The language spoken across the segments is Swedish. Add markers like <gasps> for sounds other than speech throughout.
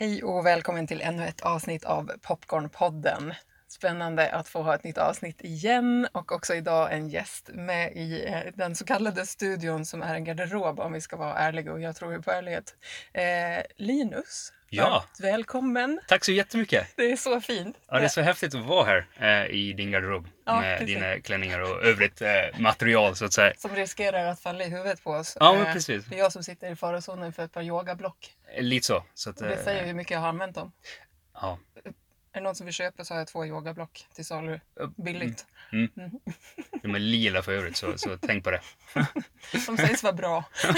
Hej och välkommen till ännu ett avsnitt av Popcornpodden. Spännande att få ha ett nytt avsnitt igen och också idag en gäst med i eh, den så kallade studion som är en garderob om vi ska vara ärliga och jag tror ju på ärlighet. Eh, Linus, Ja. varmt välkommen. Tack så jättemycket! Det är så fint. Ja, det är så häftigt att vara här eh, i din garderob Ja, med precis. dina klänningar och övrigt eh, material så att säga. Som riskerar att falla i huvudet på oss. Ja, men Eh, precis. Det är jag som sitter i farozonen för ett par yogablock. Eh, Lite så. så att, det eh, säger hur mycket jag har använt dem. ja. Är det någon som vill köpa så har jag två yogablock till salu. Billigt. De är lila för övrigt så, så tänk på det. <laughs> De sägs vara bra. <laughs>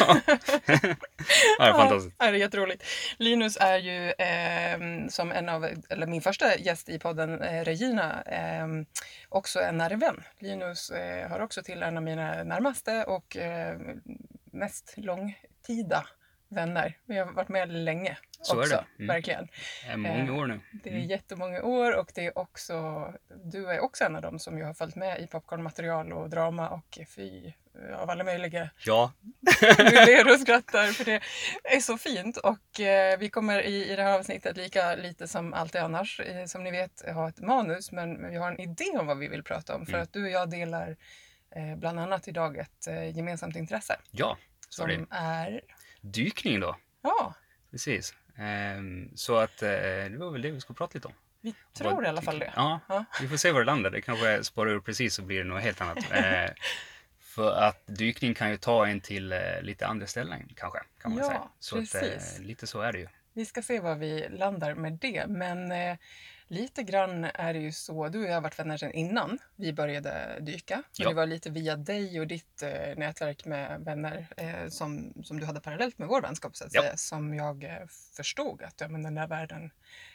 Ja, det är fantastiskt. Ja, det är jätteroligt. Linus är ju eh, som en av, eller min första gäst i podden, eh, Regina, eh, också en nära vän. Linus eh, hör också till en av mina närmaste och eh, mest långtida vänner. Vi har varit med länge Så är också, det. Mm. verkligen. Det är många år nu. Det är jättemånga år och det är också, du är också en av dem som ju har följt med i popcornmaterial och drama och fy av alla möjliga Ja, vi ler och <laughs> skrattar för det är så fint. Och eh, vi kommer i, i det här avsnittet lika lite som alltid annars, eh, som ni vet, ha ett manus. Men vi har en idé om vad vi vill prata om. För Mm. att du och jag delar eh, bland annat idag ett eh, gemensamt intresse. ja. Så är det. Som är, Dykning då. ja, Precis. Ehm, så att eh, det var väl det vi skulle prata lite om. vi tror Vad i alla fall det. Ja, Ja. vi får se var det landar. Det kanske spårar ur precis så blir det något helt annat. <laughs> Eh, för att dykning kan ju ta en till eh, lite andra ställen kanske. Kan man Ja, säga. Så att, precis. eh, lite så är det ju. Vi ska se var vi landar med det. Men lite grann är det ju så. Du och jag har varit vänner sedan innan vi började dyka. Ja. Det var lite via dig och ditt eh, nätverk med vänner eh, som, som du hade parallellt med vår vänskap så att Ja. säga. Som jag eh, förstod att ja, men den där världen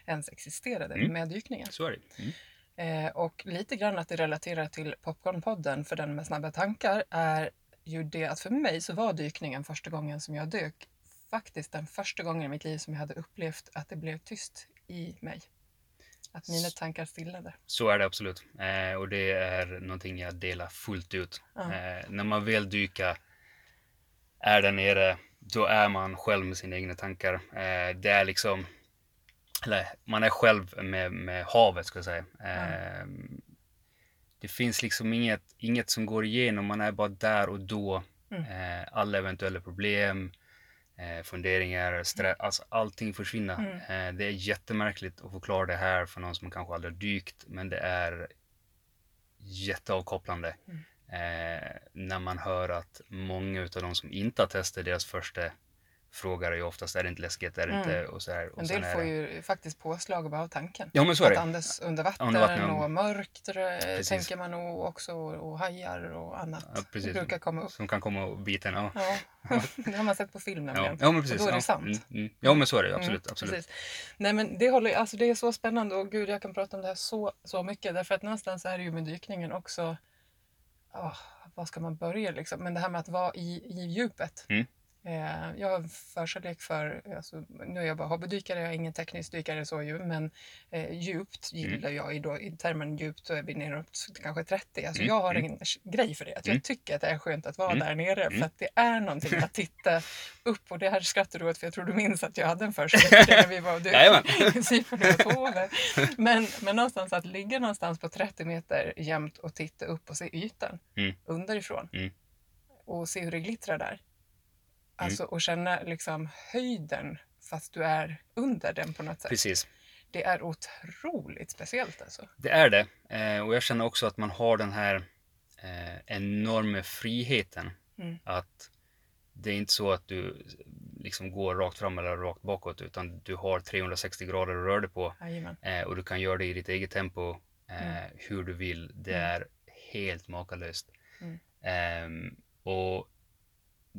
ens existerade Mm. med dykningen. Så är det. Mm. Eh, och lite grann att det relaterar till Popcornpodden för den med snabba tankar är ju det att för mig så var dykningen första gången som jag dök faktiskt den första gången i mitt liv som jag hade upplevt att det blev tyst i mig. Att mina tankar stillade. Så är det absolut. Eh, och det är någonting jag delar fullt ut. Eh, när man väl dyka är där nere, då är man själv med sina egna tankar. Eh, det är liksom, eller man är själv med, med havet ska jag säga. Eh, Det finns liksom inget, inget som går igenom, man är bara där och då. Mm. Eh, alla eventuella problem, eh, funderingar, stress, alltså allting försvinner. Mm. Eh, det är jättemärkligt att förklara det här för någon som kanske aldrig har dykt, men det är jätteavkopplande. Mm. Eh, när man hör att många av de som inte har testat deras första frågar ju oftast är det inte läskigt, är det Mm. inte och så här. Och En del får det- ju faktiskt påslag bara av tanken. Ja men så är Att det. andas under vatten, Under vatten, ja. och mörkt eh, Precis. tänker man nog också och hajar och annat. Ja, precis. Det brukar komma upp. Som kan komma och bita en. Ja. Ja, <laughs> det har man sett på film Ja. nämligen. ja men precis. Och då är det ja. sant. Mm, mm. Ja men så är det Mm, absolut. absolut. Precis. Nej men det, håller, alltså det är så spännande och gud jag kan prata om det här så, så mycket därför att någonstans är det ju med dykningen också, åh, var ska man börja liksom? Men det här med att vara i, i djupet. Mm. Eh, jag har förkärlek för, alltså, nu är jag bara hobbydykare, jag är ingen teknisk dykare så ju, men eh, djupt Mm. gillar jag i, då, i termen djupt så är vi neråt kanske 30. Alltså Mm, jag har mm. en grej för det, att Mm. jag tycker att det är skönt att vara Mm, där nere mm. för att det är någonting att <laughs> titta upp och det här skrattar du åt för jag tror du minns att jag hade en förkärlek när vi var och dök. <laughs> Men, men någonstans att ligga någonstans på 30 meter jämt och titta upp och se ytan Mm. underifrån Mm. och se hur det glittrar där. Alltså och känna liksom höjden fast du är under den på något sätt. Precis. Det är otroligt speciellt alltså. Det är det. Eh, och jag känner också att man har den här eh, enorma friheten. Mm. Att det är inte så att du liksom går rakt fram eller rakt bakåt utan du har 360 grader att röra dig på. Eh, och du kan göra det i ditt eget tempo eh, Mm. hur du vill. Det Mm. är helt makalöst. Mm. Ehm, och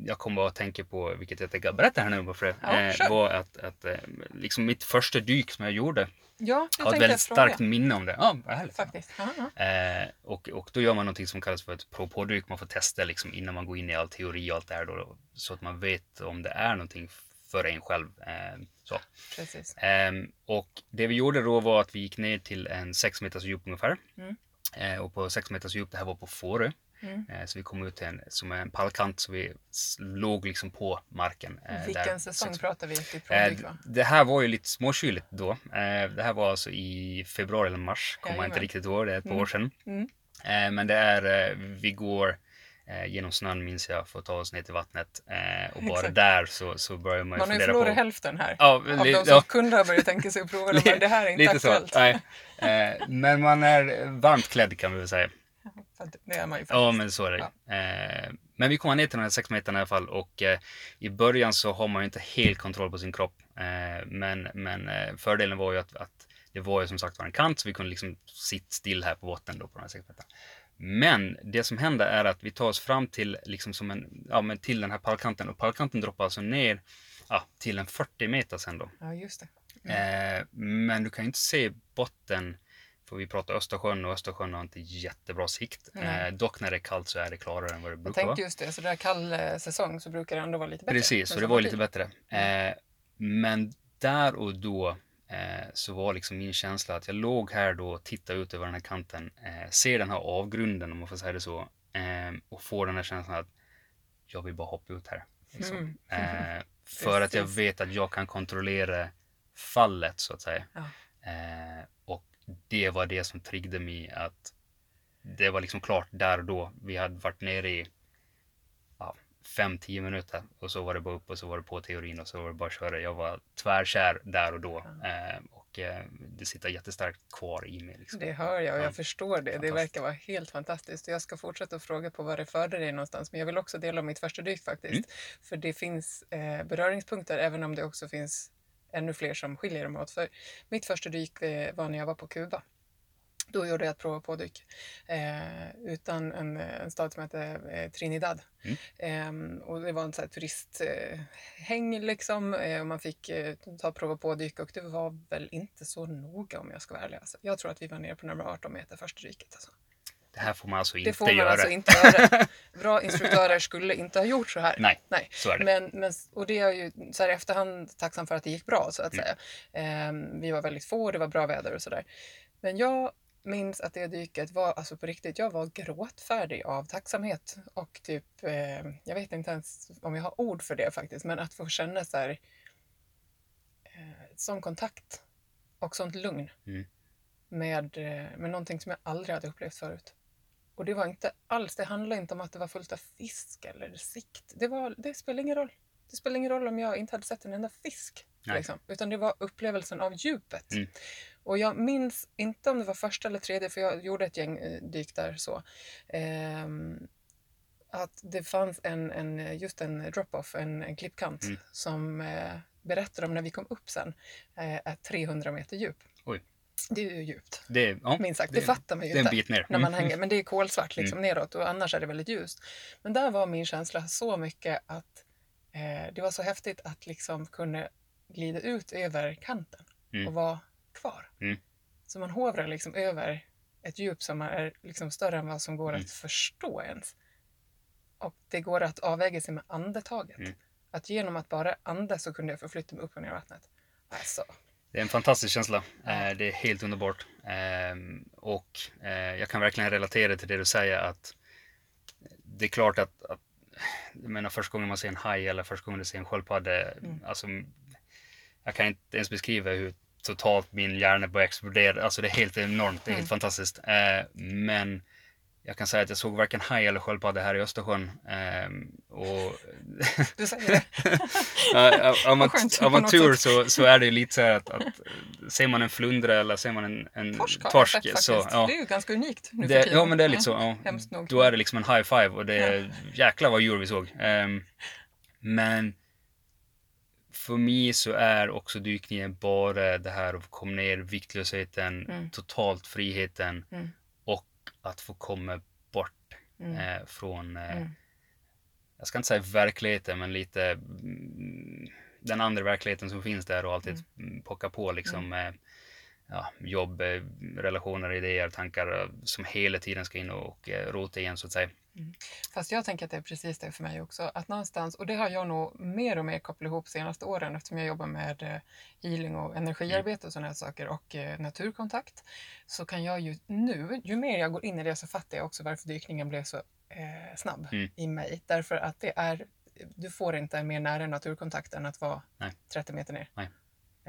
jag kommer bara att tänka på, vilket jag tänker berätta här nu bara för det, Ja, eh, var att, att eh, liksom mitt första dyk som jag gjorde, Ja, jag har ett väldigt starkt minne om det. Ja, vad härligt. Faktiskt. Ja. Eh, och, och då gör man någonting som kallas för ett pro på-dyk. Man får testa liksom innan man går in i all teori och allt det här då, så att man vet om det är någonting för en själv. Eh, så. Precis. Ehm, och det vi gjorde då var att vi gick ner till en 6 meters djup ungefär. Mm. Eh, och på 6 meters djup, det här var på Fårö. Mm. Eh, så vi kom ut till en, som en pallkant så vi låg liksom på marken. eh, Vilken där. säsong Så- pratar vi i Eh, det här var ju lite småkyligt då. Det här var alltså i februari eller mars, kommer jag inte riktigt ihåg, det är ett par Mm. år sedan. Mm. Men det är, vi går genom snön minns jag för att ta oss ner till vattnet. Eh, och bara Exakt. där så, så börjar man ju Man har ju fundera förlorat på... hälften här. Ja, Av li- de som ja, kunde ha börjat tänka sig att prova det, <laughs> det här är inte lite så. aktuellt. Nej. Eh, men man är varmt klädd kan vi väl säga. Det är man ju faktiskt. Ja, men så är det. Eh, men vi kommer ner till den här sex meterna i alla fall och eh, i början så har man ju inte helt kontroll på sin kropp. Eh, men men fördelen var ju att, att det var ju som sagt var en kant så vi kunde liksom sitta still här på botten då på den här sex meterna. Men det som händer är att vi tar oss fram till, liksom som en, ja, men till den här pallkanten och pallkanten droppar alltså ner ja, till en 40 meter sen då. Ja, just det. Eh, men du kan ju inte se botten, för vi pratar Östersjön och Östersjön har inte jättebra sikt. Eh, dock när det är kallt så är det klarare än vad det Jag brukar vara. tänkte just det, så där kall eh, säsong så brukar det ändå vara lite bättre. Precis, så det var lite det. bättre. Eh, men där och då eh, så var liksom min känsla att jag låg här då och tittade ut över den här kanten, eh, ser den här avgrunden om man får säga det så, och får den här känslan att jag vill bara hoppa ut här. Liksom. Mm. Eh, <laughs> för att jag vet att jag kan kontrollera fallet så att säga. Ja. Det var det som triggade mig att det var liksom klart där och då. Vi hade varit nere i ja, fem, tio minuter och så var det bara upp och så var det på teorin och så var det bara att köra. Jag var tvärkär där och då eh, och eh, det sitter jättestarkt kvar i mig. Liksom. Det hör jag och Ja. jag förstår det. Det verkar vara helt fantastiskt. Jag ska fortsätta att fråga på vad det förde dig någonstans. Men jag vill också dela om mitt första dyk faktiskt. Mm. För det finns eh, beröringspunkter även om det också finns ännu fler som skiljer dem åt. För mitt första dyk eh, var när jag var på Kuba. Då gjorde jag ett prova på dyk eh, utan en, en stad som heter eh, Trinidad. Mm. Ehm, och det var en sån här turisthäng eh, häng liksom. Eh, och man fick eh, ta prova på dyk och det var väl inte så noga om jag ska vara ärlig. Alltså, jag tror att vi var nere på närmare 18 meter första dyket. Alltså. Det här får man alltså Det inte får man göra. alltså inte göra. <laughs> Bra instruktörer skulle inte ha gjort så här. Nej, Nej. så är det. Men, men, och det är jag ju så här i efterhand tacksam för att det gick bra så att Mm. säga. Ehm, vi var väldigt få, det var bra väder och sådär. Men jag minns att det dyket var alltså på riktigt, jag var gråtfärdig av tacksamhet och typ, eh, jag vet inte ens om jag har ord för det faktiskt, men att få känna så här, eh, sån kontakt och sånt lugn Mm. med, eh, med någonting som jag aldrig hade upplevt förut. Och det var inte alls, det handlade inte om att det var fullt av fisk eller sikt. Det, var, det spelar ingen roll. Det spelar ingen roll om jag inte hade sett en enda fisk. Liksom. Utan det var upplevelsen av djupet. Mm. Och jag minns inte om det var första eller tredje, för jag gjorde ett gäng eh, dyk där så. Ehm, att det fanns en, en, just en drop-off, en, en klippkant Mm. som eh, berättade om när vi kom upp sen, eh, är 300 meter djup. Det är ju djupt, Det, ja, minst sagt. Det, det- fattar man ju det är en bit ner. när man Mm. hänger. Men det är kolsvart liksom neråt och annars är det väldigt ljust. Men där var min känsla så mycket att eh, det var så häftigt att liksom kunna glida ut över kanten Mm. och vara kvar. Mm. Så man hovrar liksom över ett djup som är liksom större än vad som går Mm. att förstå ens. Och det går att avväga sig med andetaget. Mm. Att genom att bara andas så kunde jag förflytta mig upp och ner i vattnet. Alltså, Det är en fantastisk känsla. Eh, Det är helt underbart. Ehm, Och eh, jag kan verkligen relatera till det du säger att det är klart att, att jag menar första gången man ser en haj eller första gången man ser en sköldpadda, Mm. alltså jag kan inte ens beskriva hur totalt min hjärna börjar explodera. Alltså det är helt enormt, det är Mm. helt fantastiskt. Eh, Men jag kan säga att jag såg varken haj eller sköldpadda här i Östersjön. Ehm, Och <laughs> du säger det. <laughs> Ja, man, man något tur så, så är det ju lite så här att, att ser man en flundra eller ser man en, en Torsk har torsk, sett så ja, Det är ju ganska unikt nu det, för tiden. ja men det är lite så. Ja. Nog. Då är det liksom en high five och det är jäklar vad djur vi såg. Ehm, men för mig så är också dykningen bara det här att komma ner, viktlösheten, Mm. totalt friheten Mm. Att få komma bort Mm. eh, från eh, Mm. jag ska inte säga verkligheten, men lite mm, den andra verkligheten som finns där och alltid mm. pocka på liksom eh, ja, jobb, relationer, idéer, tankar som hela tiden ska in och rota igen så att säga. Fast jag tänker att det är precis det för mig också. Att någonstans, och det har jag nog mer och mer kopplat ihop senaste åren eftersom jag jobbar med eh, healing och energiarbete och sådana här saker och eh, naturkontakt. Så kan jag ju nu, ju mer jag går in i det så fattar jag också varför dykningen blev så eh, snabb Mm. i mig. Därför att det är, du får inte en mer nära naturkontakt än att vara Nej. 30 meter ner. Nej.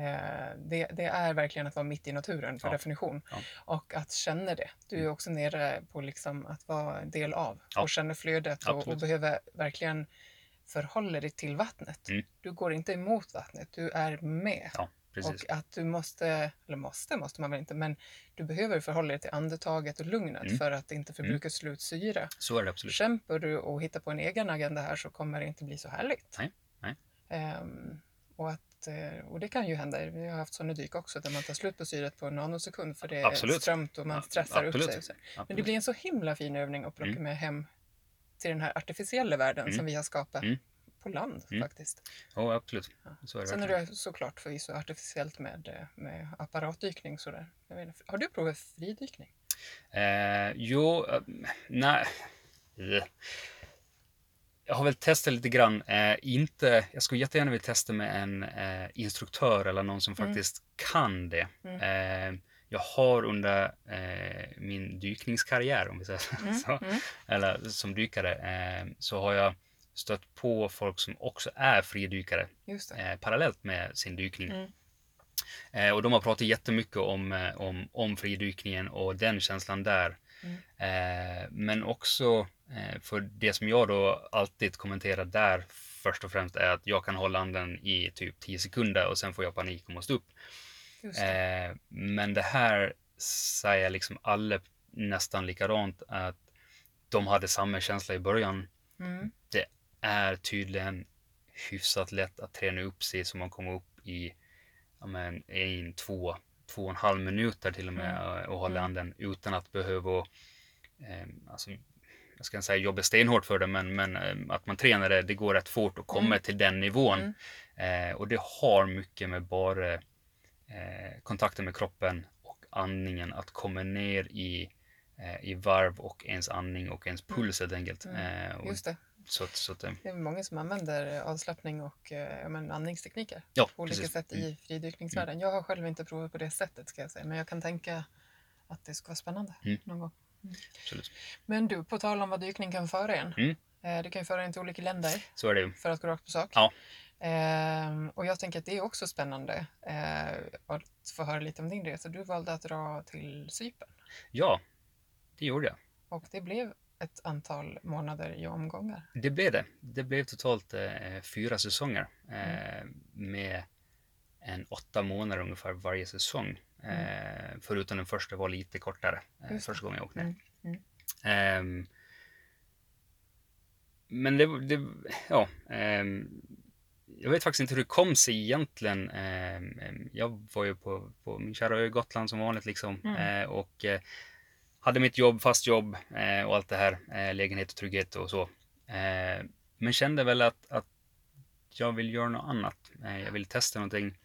Eh, det, det är verkligen att vara mitt i naturen för Ja. definition. Ja. Och att känna det. Du är Mm. också nere på liksom att vara del av Ja. och känna flödet och, och behöver verkligen förhålla dig till vattnet. Mm. Du går inte emot vattnet, du är med. Precis. Och att du måste, eller måste måste man väl inte, men du behöver förhålla dig till andetaget och lugnet Mm. för att inte förbruka slut syre. Så är det absolut. Kämpar du och hittar på en egen agenda här så kommer det inte bli så härligt. Nej, nej. Ehm, och, att, eh, och det kan ju hända. Vi har haft sådana dyk också där man tar slut på syret på en nanosekund för det är Absolut. strömt och man Ja, stressar upp absolut. sig. Och så. Men det blir en så himla fin övning att plocka Mm. med hem till den här artificiella världen Mm. som vi har skapat Mm. på land Mm. faktiskt. Ja, absolut. Ja. Så är det Sen är verkligen. det såklart förvisso artificiellt med, eh, med apparatdykning. Sådär. Har du provat fridykning? Eh, jo, eh, nej. Eh. Jag har väl testat lite grann. Eh, inte, jag skulle jättegärna vilja testa med en eh, instruktör eller någon som Mm. faktiskt kan det. Mm. Eh, jag har under eh, min dykningskarriär, om vi säger <laughs> så, Mm. eller som dykare, eh, så har jag stött på folk som också är fridykare eh, parallellt med sin dykning. Mm. Och de har pratat jättemycket om, om, om fridykningen och den känslan där. Mm. Men också för det som jag då alltid kommenterar där först och främst är att jag kan hålla andan i typ 10 sekunder och sen får jag panik och måste upp. Det. Eh, men det här säger liksom alla nästan likadant att de hade samma känsla i början. Mm. Är tydligen hyfsat lätt att träna upp sig så man kommer upp i men, en, två, två och en halv minuter till och med eh, och hålla Mm. andan utan att behöva eh, alltså, jag ska inte säga jobba stenhårt för det, men, men eh, att man tränar det, det går rätt fort att komma Mm. till den nivån. Mm. Eh, och det har mycket med bara eh, kontakten med kroppen och andningen, att komma ner i, eh, i varv och ens andning och ens puls helt enkelt. Mm. Eh, och, Just det. så, så att, eh, Det är många som använder avslappning och men andningstekniker ja, på olika precis. sätt i fridykningsvärlden. Jag har själv inte provat på det sättet ska jag säga, men jag kan tänka att det ska vara spännande Mm. någon gång. Absolut. Men du, på tal om vad dykning kan föra en. Mm. Eh, det kan ju föra en till olika länder Så är det för att gå rakt på sak. Ja. Ehm, och jag tänker att det är också spännande eh, att få höra lite om din resa. Du valde att dra till Cypern Ja, det gjorde jag. och det blev ett antal månader i omgångar. Det blev det. Det blev totalt eh, fyra säsonger eh, Mm. med en åtta månader ungefär varje säsong. Eh, förutom den första var lite kortare, eh, Mm. Just första gången jag åkte ner. Mm, Ehm, men det, det ja. ehm, jag vet faktiskt inte hur det kom sig egentligen. Ehm, jag var ju på, på min kära ö Gotland som vanligt liksom. Mm. Eh, och hade mitt jobb, fast jobb och allt det här. Lägenhet och trygghet och så. Men kände väl att, att jag vill göra något annat. Jag vill testa någonting.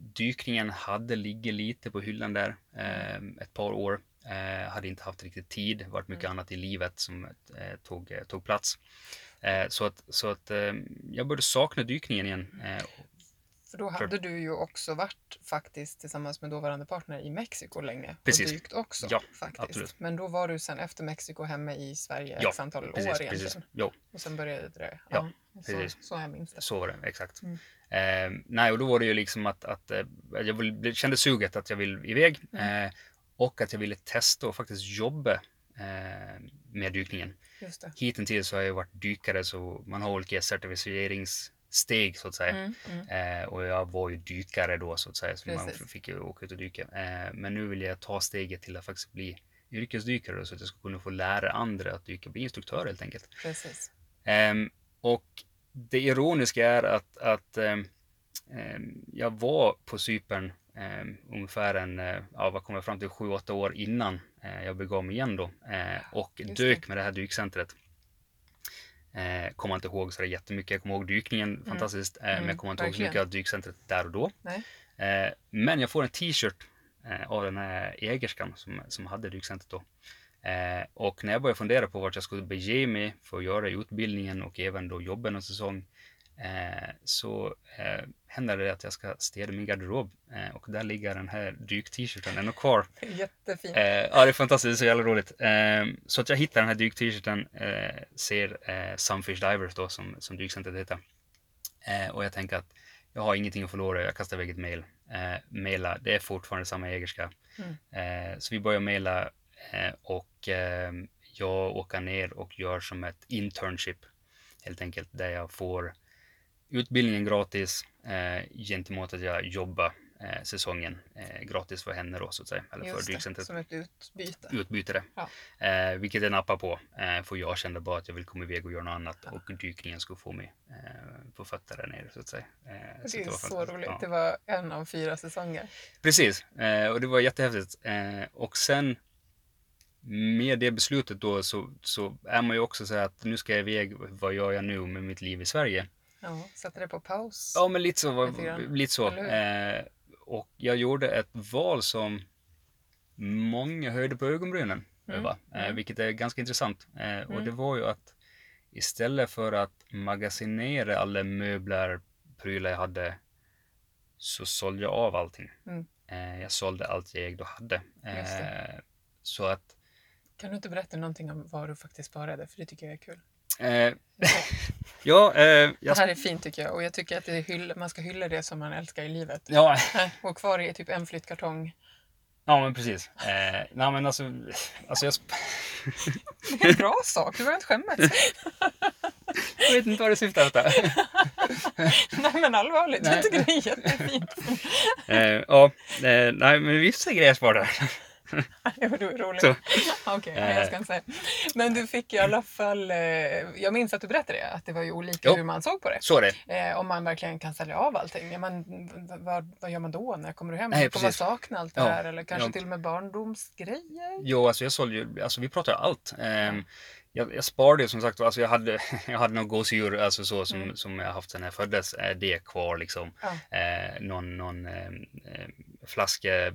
Dykningen hade ligger lite på hyllan där eh, ett par år. Eh, hade inte haft riktigt tid, varit mycket Mm. annat i livet som eh, tog, tog plats. Så att, så att jag började sakna dykningen igen. För då hade du ju också varit faktiskt tillsammans med dåvarande partner i Mexiko länge Precis. och dykt också. Ja, faktiskt. absolut. Men då var du sen efter Mexiko hemma i Sverige Ja, x antal år precis, egentligen. precis. Jo, Och sen började det. Ja, så, precis. så jag minns det. så var det exakt. Mm. Eh, nej, och då var det ju liksom att, att eh, jag vill, kände suget att jag vill iväg Mm. eh, och att jag ville testa och faktiskt jobba eh, med dykningen. Just det. Hittills så har jag varit dykare så man har olika certifieringssteg så att säga. Mm, mm. Eh, och jag var ju dykare då så att säga, så man Precis. fick ju åka ut och dyka. Eh, men nu vill jag ta steget till att faktiskt bli yrkesdykare så att jag ska kunna få lära andra att dyka, bli instruktör helt enkelt. Precis. Ehm, och det ironiska är att, att ehm, ehm, jag var på Cypern ehm, ungefär en, eh, ja, vad kommer jag fram till, sju, åtta år innan eh, jag begav mig igen då eh, och Just dök det. med det här dykcentret. Eh, kommer inte ihåg så jättemycket. Jag kommer ihåg dykningen fantastiskt, eh, men Mm, jag kommer inte ihåg så verkligen. mycket av dykcentret där och då. Eh, men jag får en t-shirt eh, av den här ägerskan som, som hade dykcentret då. Eh, och när jag började fundera på vart jag skulle bege mig för att göra utbildningen och även då jobba en säsong eh, så eh, händer det att jag ska städa min garderob eh, och där ligger den här dyk-t-shirten ännu kvar. Jättefint. Eh, ja, det är fantastiskt, det är så jävla roligt. Eh, så att jag hittar den här dyk-t-shirten, ser eh, Sunfish Divers då som, som dykcentret heter. Och jag tänker att jag har ingenting att förlora, jag kastar iväg ett mail. Eh, maila, det är fortfarande samma ägerska. Mm. Eh, så vi börjar maila eh, och eh, jag åker ner och gör som ett internship helt enkelt där jag får utbildningen gratis eh, gentemot att jag jobbar eh, säsongen eh, gratis för henne då så att säga. Eller för Just det, dykcentret. som ett utbyte. Utbyte det. Ja. Eh, vilket jag nappar på. Eh, för jag kände bara att jag vill komma iväg och göra något annat och dykningen skulle få mig eh, på fötter där nere så att säga. Eh, så Det är var så roligt. Ja. Det var en av fyra säsonger. Precis, eh, och det var jättehäftigt. Eh, och sen med det beslutet då så, så är man ju också så här att nu ska jag iväg, vad gör jag nu med mitt liv i Sverige? Ja, satte det på paus. Ja, men lite så. var- Lite så. Eh, och jag gjorde ett val som många höjde på ögonbrynen Mm, över, eh, mm. vilket är ganska intressant. Eh, Och Mm. det var ju att istället för att magasinera alla möbler, prylar jag hade, så sålde jag av allting. Mm. Eh, jag sålde allt jag ägde och hade. Eh, så att Kan du inte berätta någonting om vad du faktiskt sparade? För det tycker jag är kul. eh, <laughs> ja, eh, Det jag, här är fint tycker jag och jag tycker att det är hyll- man ska hylla det som man älskar i livet. ja, Och kvar i typ en flyttkartong. ja, men precis. Eh, nej, men alltså, alltså jag, Det är en bra sak, du behöver inte skämmas. jag vet inte vad det syftar där. <laughs> Nej men allvarligt, Nej. jag tycker det är jättefint. Eh, ja, eh, nej men vissa grejer sparade Jo, <laughs> det är roligt. <laughs> Okej, nej, jag ska inte säga. Men du fick i alla fall, eh, jag minns att du berättade det, att det var ju olika Jo. hur man såg på det. Så är det. Eh, om man verkligen kan sälja av allting. Ja, men, vad, vad gör man då? När kommer du hem? Nej, kommer man sakna allt det Ja, här? Eller kanske ja. till och med barndomsgrejer? Jo, alltså jag sålde ju, alltså vi pratar allt. Ehm, jag, jag sparade som sagt, alltså jag hade, <laughs> jag hade någon gosedjur, alltså så som, Mm. som jag haft sen jag föddes, eh, det är kvar liksom. Ja. Eh, någon någon eh, eh, flaska, eh,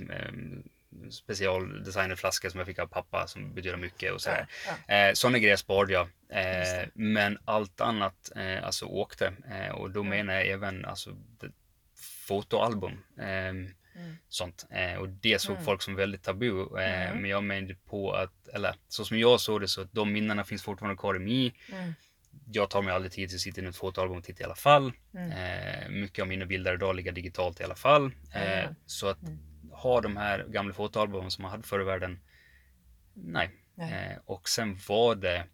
specialdesignad flaska som jag fick av pappa som betyder mycket och sådär. Ja, Eh, sådana grejer sparade jag. Eh, men allt annat eh, alltså åkte. Och då Mm. menar jag även alltså, fotoalbum. ehm, Mm. sånt. Eh, och det såg Mm. folk som väldigt tabu. Eh, Mm. Men jag menade på att, eller så som jag såg det så att de minnena finns fortfarande kvar i mig. Mm. Jag tar mig aldrig tid till att sitta i ett fotoalbum och titta i alla fall. Mm. Eh, mycket av mina bilder idag ligger digitalt i alla fall. Så att Ha de här gamla fotoalbumen som man hade förr i världen, nej. Eh, och sen var det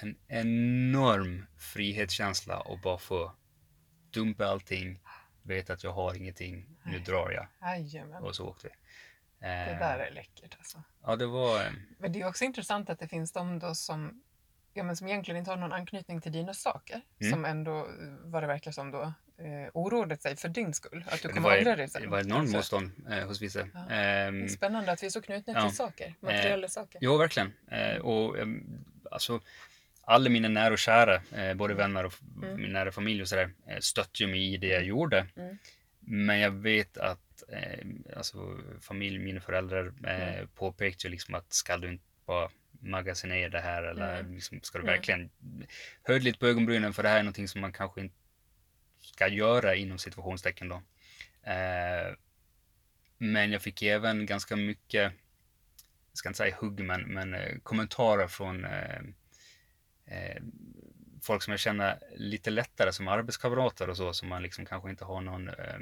en enorm frihetskänsla att bara få dumpa allting, veta att jag har ingenting, nu drar jag. Jajamän. Och så åkte vi. Det Eh, där är läckert alltså. Ja, det var... eh, Men det är också intressant att det finns de då som, ja, men som egentligen inte har någon anknytning till dina saker. Mm. Som ändå, eh, vad det verkar som då, eh, oroade sig för din skull. Att du kommer ångra dig sen. det var enormt Alltså, motstånd eh, hos vissa. Ja. Det är Spännande att vi är så knutna Ja. till saker, materiella saker. Jo, verkligen. Eh, och ehm, alltså, alla mina nära och kära, eh, både vänner och Mm. min nära familj och sådär, eh, stötte ju mig i det jag gjorde. Mm. Men jag vet att eh, alltså, familj, mina föräldrar eh, Mm. påpekade ju liksom att ska du inte bara magasinera det här eller Mm. liksom, ska du Mm. verkligen höj lite på ögonbrynen för det här är någonting som man kanske inte ska göra inom situationstecken då. Eh, men jag fick även ganska mycket, jag ska inte säga hugg, men, men eh, kommentarer från eh, folk som jag känner lite lättare som arbetskamrater och så, som man liksom kanske inte har någon eh,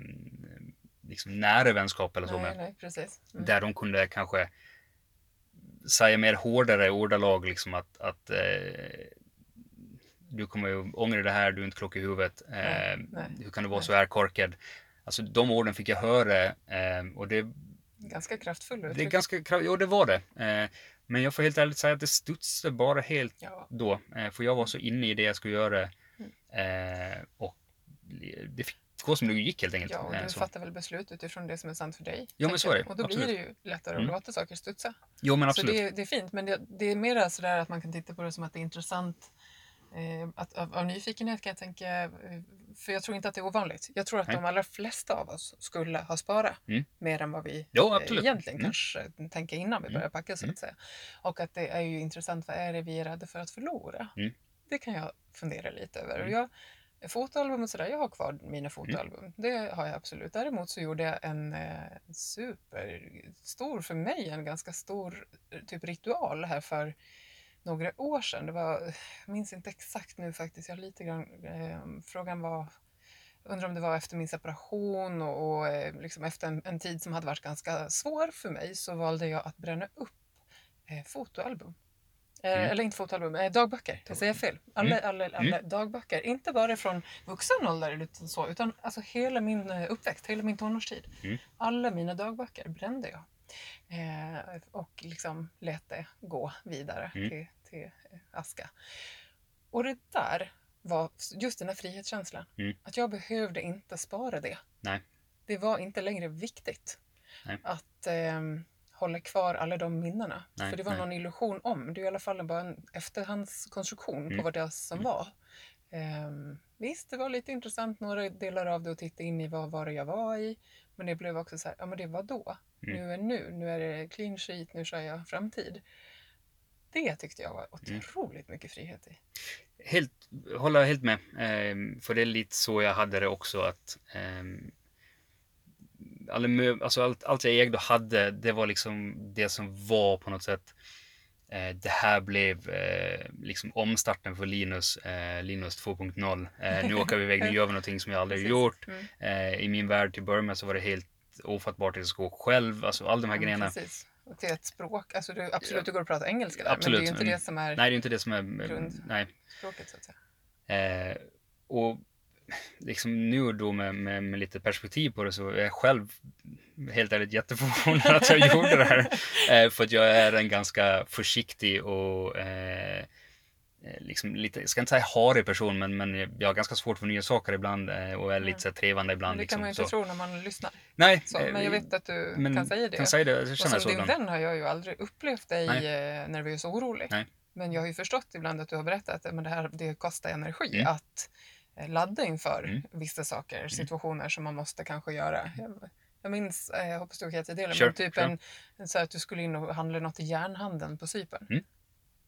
liksom nära vänskap eller så nej, med. nej, precis. Mm. Där de kunde kanske säga mer hårdare ordalag liksom att, att eh, du kommer ju ångra det här, du är inte klok i huvudet. Eh, Nej, nej, hur kan du vara nej. så här korkad? Alltså de orden fick jag höra eh, och det, Ganska kraftfull det är ganska krav- Jo, det var det. Eh, men jag får helt ärligt säga att det studsade bara helt Ja, då. Eh, för jag var så inne i det jag skulle göra. Mm. Eh, och det fick gå som det gick helt enkelt. ja, och Eh, du så. fattar väl beslut utifrån det som är sant för dig. Jo, men så är det. Och då Absolut. blir det ju lättare Mm. att låta saker studsa. Jo, men Så absolut. det, är- det är fint, men det, det är mer sådär att man kan titta på det som att det är intressant att, av, av nyfikenhet kan jag tänka, eh, för jag tror inte att det är ovanligt. Jag tror att Nej. de allra flesta av oss skulle ha sparat Mm. mer än vad vi Jo, eh, egentligen Mm. kanske tänker innan vi Mm. börjar packa så Mm. att säga. Och att det är ju intressant, vad är det vi är rädda för att förlora? Mm. Det kan jag fundera lite över. Och Mm. jag, fotoalbum och sådär, jag har kvar mina fotoalbum. Det har jag absolut. Däremot så gjorde jag en eh, superstor, för mig, en ganska stor eh, typ ritual här för några år sedan. Det var, jag minns inte exakt nu faktiskt, jag har lite grann, eh, frågan var undrar om det var efter min separation och, och eh, liksom efter en, en, tid som hade varit ganska svår för mig så valde jag att bränna upp eh, fotoalbum. Eh, mm. Eller inte fotoalbum, eh, dagböcker. Jag säger fel. Alla, mm. alla, alla mm. dagböcker. Inte bara från vuxen ålder så, utan alltså hela min eh, uppväxt, hela min tonårstid. Mm. Alla mina dagböcker brände jag. Eh, och liksom lät det gå vidare mm. till, till aska. Och det där var just den här frihetskänslan. Mm. Att jag behövde inte spara det. Nej. Det var inte längre viktigt Nej. att eh, hålla kvar alla de minnena. Nej, För det var nej. någon illusion om. Det är i alla fall bara en efterhandskonstruktion mm. på vad det som mm. var. Um, visst, det var lite intressant några delar av det att titta in i vad var det jag var i. Men det blev också så här, ja men det var då. Mm. Nu är nu. Nu är det clean sheet, nu kör jag framtid. Det tyckte jag var mm. otroligt mm. mycket frihet i. Helt, håller helt med. Um, för det är lite så jag hade det också att alla möb- alltså allt, allt jag ägde och hade, det var liksom det som var på något sätt. Eh, det här blev eh, liksom omstarten för Linus, eh, Linus 2.0. Eh, nu åker vi iväg, nu gör vi någonting som jag aldrig gjort. Mm. Eh, I min värld till början så var det helt ofattbart att jag ska gå själv, alltså alla de här ja, grejerna. Precis. Och till ett språk, alltså du, absolut du går att prata engelska där, absolut. men det är ju inte det som är Nej, det är inte det som är grundspråket så att säga. Eh, och liksom nu och då med, med, med, lite perspektiv på det så är jag själv helt ärligt jätteförvånad att jag <laughs> gjorde det här. Eh, för att jag är en ganska försiktig och eh, liksom lite, jag ska inte säga harig person, men, men jag har ganska svårt för nya saker ibland eh, och är lite så trevande ibland. Men det kan man ju liksom, inte så. tro när man lyssnar. Nej. Så, men jag vet att du kan säga det. Kan säga det. Jag och som din vän har jag ju aldrig upplevt dig Nej. Eh, nervös och orolig. Nej. Men jag har ju förstått ibland att du har berättat att det, här, det kostar energi mm. att Eh, ladda inför mm. vissa saker, mm. situationer som man måste kanske göra. Jag, jag minns, eh, jag hoppas du kan till dela, sure, men typ sure. en, en, så att du skulle in och handla något i järnhandeln på Cypern. Mm.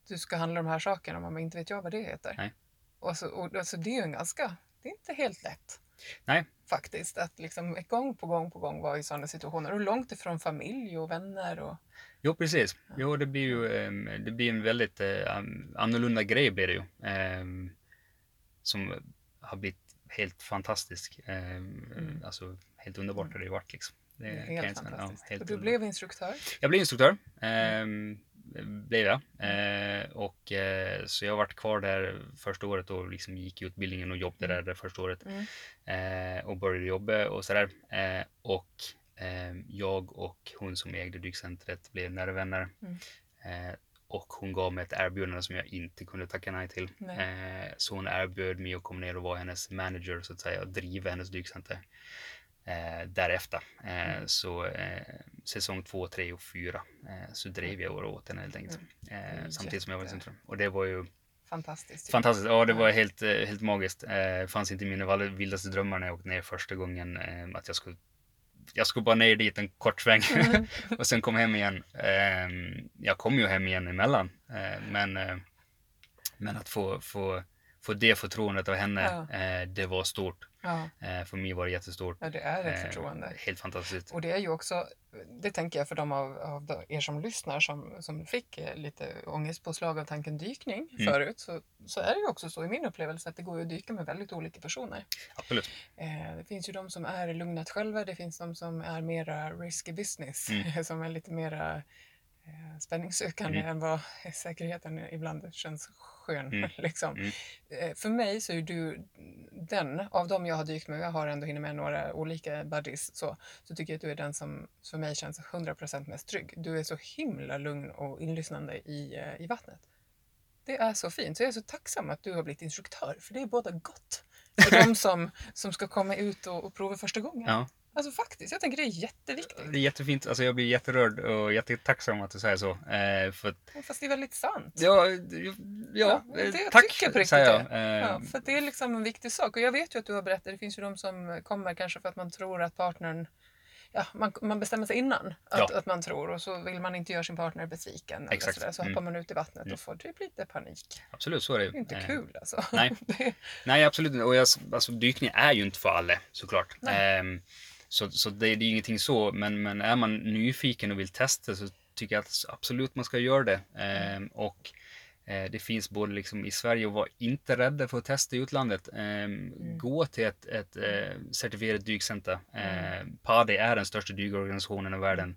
Du ska handla de här sakerna, man inte vet jag vad det heter. Nej. Och så, och, alltså, det är ju en ganska, det är inte helt lätt. Nej. Faktiskt, att liksom gång på gång på gång vara i sådana situationer och långt ifrån familj och vänner. Och... Jo, precis. Ja. Jo, det blir ju um, det blir en väldigt uh, annorlunda grej blir det ju. Um, som har blivit helt fantastisk. Eh, mm. Alltså helt underbart har det varit liksom. Det är helt fantastiskt. Ja, helt du blev instruktör? Jag blev instruktör. Eh, blev jag. Eh, och, eh, så jag har varit kvar där första året och liksom gick utbildningen och jobbade mm. där det första året. Mm. Eh, och började jobba och sådär. Eh, och ehm, jag och hon som ägde dykcentret blev nära vänner. Mm. Eh, och hon gav mig ett erbjudande som jag inte kunde tacka nej till. Eh, så hon erbjöd mig att komma ner och vara hennes manager så att säga och driva hennes dykcenter eh, därefter. Eh, mm. Så eh, säsong två, tre och fyra eh, så drev jag åt henne helt enkelt. Mm. samtidigt som jag var i centrum. Och det var ju Fantastiskt. Fantastiskt. Ja, det var helt, helt magiskt. Det fanns inte i mina vildaste drömmar när jag åkte ner första gången att jag skulle jag skulle bara ner dit en kort sväng <laughs> mm. <laughs> och sen kom hem igen. Ehm, jag kom ju hem igen emellan, eh, men, eh, men att få, få, få det förtroendet av henne, ja. Eh, det var stort. Ja. För mig var det jättestort. Ja, det är ett förtroende. Helt fantastiskt. Och det är ju också, det tänker jag för de av, av er som lyssnar som, som fick lite ångestpåslag av tanken dykning mm. förut, så, så är det ju också så i min upplevelse att det går att dyka med väldigt olika personer. Absolut. Eh, det finns ju de som är lugnat själva, det finns de som är mera risky business, mm. <laughs> som är lite mera eh, spänningssökande mm. än vad <laughs> säkerheten ibland känns skön. Mm. <laughs> Liksom. Mm. Eh, för mig så är du den, av dem jag har dykt med, jag har ändå hunnit med några olika buddies, så, så tycker jag att du är den som för mig känns 100% mest trygg. Du är så himla lugn och inlyssnande i, eh, i vattnet. Det är så fint. Så jag är så tacksam att du har blivit instruktör, för det är båda gott för <laughs> de som, som ska komma ut och, och prova första gången. Ja. Alltså faktiskt, jag tänker det är jätteviktigt. Det är jättefint. Alltså jag blir jätterörd och jättetacksam att du säger så. Eh, för. Fast det är väldigt sant. Ja, ja, ja det jag tack tycker på säger jag. Eh... Ja, för det är liksom en viktig sak. Och jag vet ju att du har berättat, det finns ju de som kommer kanske för att man tror att partnern ja, man, man bestämmer sig innan att, Ja. att man tror och så vill man inte göra sin partner besviken. Eller Exakt. sådär, så Mm. hoppar man ut i vattnet Mm. och får typ lite panik. Absolut, så är det. Det är inte Eh, kul alltså. nej. <laughs> det, Nej, absolut. Och jag, alltså, dykning är ju inte för alla såklart. Nej. Ehm, så så det, det är ju ingenting så. Men, men är man nyfiken och vill testa så tycker jag att absolut man ska göra det. Ehm, och eh, det finns både liksom i Sverige och var inte rädda för att testa i utlandet. Ehm, Gå till ett, ett eh, certifierat dykcenter. Ehm, PADI är den största dykorganisationen i världen.